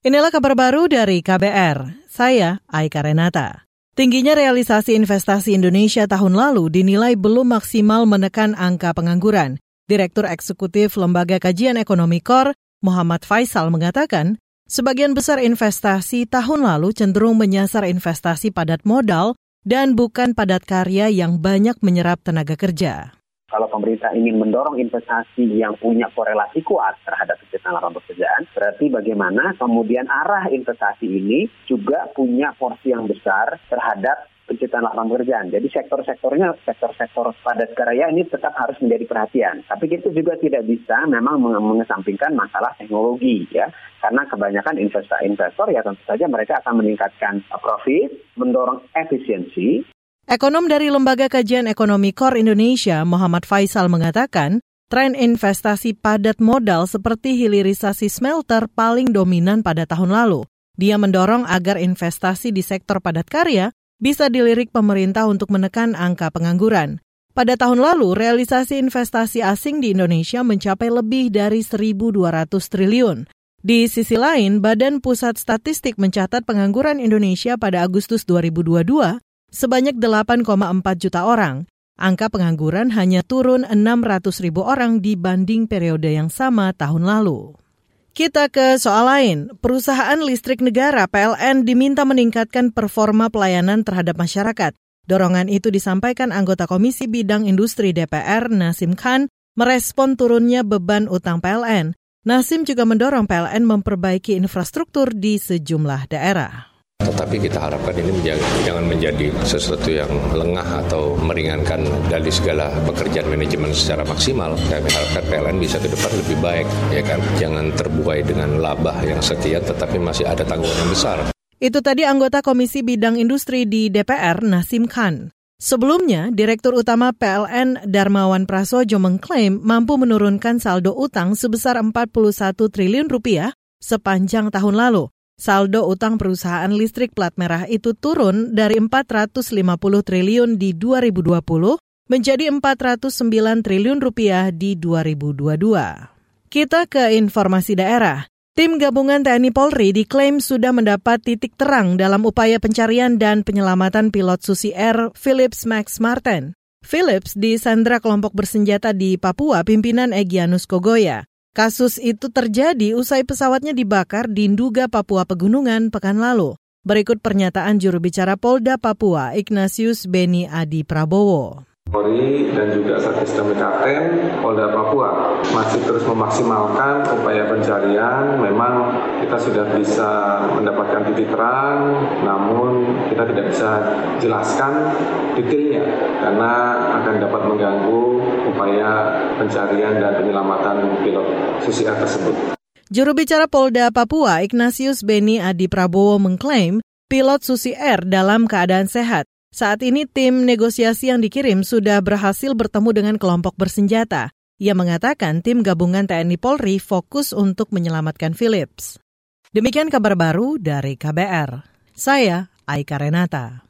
Inilah kabar baru dari KBR. Saya Aika Renata. Tingginya realisasi investasi Indonesia tahun lalu dinilai belum maksimal menekan angka pengangguran. Direktur Eksekutif Lembaga Kajian Ekonomi KOR, Muhammad Faisal mengatakan, sebagian besar investasi tahun lalu cenderung menyasar investasi padat modal dan bukan padat karya yang banyak menyerap tenaga kerja kalau pemerintah ingin mendorong investasi yang punya korelasi kuat terhadap lapangan pekerjaan, berarti bagaimana kemudian arah investasi ini juga punya porsi yang besar terhadap penciptaan lapangan pekerjaan. Jadi sektor-sektornya, sektor-sektor padat karya ini tetap harus menjadi perhatian. Tapi itu juga tidak bisa memang mengesampingkan masalah teknologi ya. Karena kebanyakan investor-investor ya tentu saja mereka akan meningkatkan profit, mendorong efisiensi, Ekonom dari Lembaga Kajian Ekonomi KOR Indonesia, Muhammad Faisal mengatakan, tren investasi padat modal seperti hilirisasi smelter paling dominan pada tahun lalu. Dia mendorong agar investasi di sektor padat karya bisa dilirik pemerintah untuk menekan angka pengangguran. Pada tahun lalu, realisasi investasi asing di Indonesia mencapai lebih dari 1.200 triliun. Di sisi lain, Badan Pusat Statistik mencatat pengangguran Indonesia pada Agustus 2022 sebanyak 8,4 juta orang. Angka pengangguran hanya turun 600 ribu orang dibanding periode yang sama tahun lalu. Kita ke soal lain. Perusahaan listrik negara PLN diminta meningkatkan performa pelayanan terhadap masyarakat. Dorongan itu disampaikan anggota Komisi Bidang Industri DPR Nasim Khan merespon turunnya beban utang PLN. Nasim juga mendorong PLN memperbaiki infrastruktur di sejumlah daerah. Tetapi kita harapkan ini menjaga, jangan menjadi sesuatu yang lengah atau meringankan dari segala pekerjaan manajemen secara maksimal. Kami harapkan PLN bisa ke depan lebih baik, ya kan? Jangan terbuai dengan laba yang sekian, tetapi masih ada tanggungan yang besar. Itu tadi anggota Komisi Bidang Industri di DPR, Nasim Khan. Sebelumnya, Direktur Utama PLN Darmawan Prasojo mengklaim mampu menurunkan saldo utang sebesar 41 triliun rupiah sepanjang tahun lalu saldo utang perusahaan listrik plat merah itu turun dari 450 triliun di 2020 menjadi 409 triliun rupiah di 2022. Kita ke informasi daerah. Tim gabungan TNI Polri diklaim sudah mendapat titik terang dalam upaya pencarian dan penyelamatan pilot Susi Air Philips Max Martin. Philips disandra kelompok bersenjata di Papua pimpinan Egyanus Kogoya. Kasus itu terjadi usai pesawatnya dibakar di Nduga, Papua Pegunungan pekan lalu. Berikut pernyataan juru bicara Polda Papua, Ignatius Beni Adi Prabowo. Polri dan juga Satgas Damai Polda Papua masih terus memaksimalkan upaya pencarian. Memang kita sudah bisa mendapatkan titik terang, namun kita tidak bisa jelaskan detailnya karena akan dapat mengganggu pencarian dan penyelamatan pilot Susi tersebut. Juru bicara Polda Papua Ignatius Beni Adi Prabowo mengklaim pilot Susi Air dalam keadaan sehat. Saat ini tim negosiasi yang dikirim sudah berhasil bertemu dengan kelompok bersenjata. Ia mengatakan tim gabungan TNI Polri fokus untuk menyelamatkan Philips. Demikian kabar baru dari KBR. Saya Aika Renata.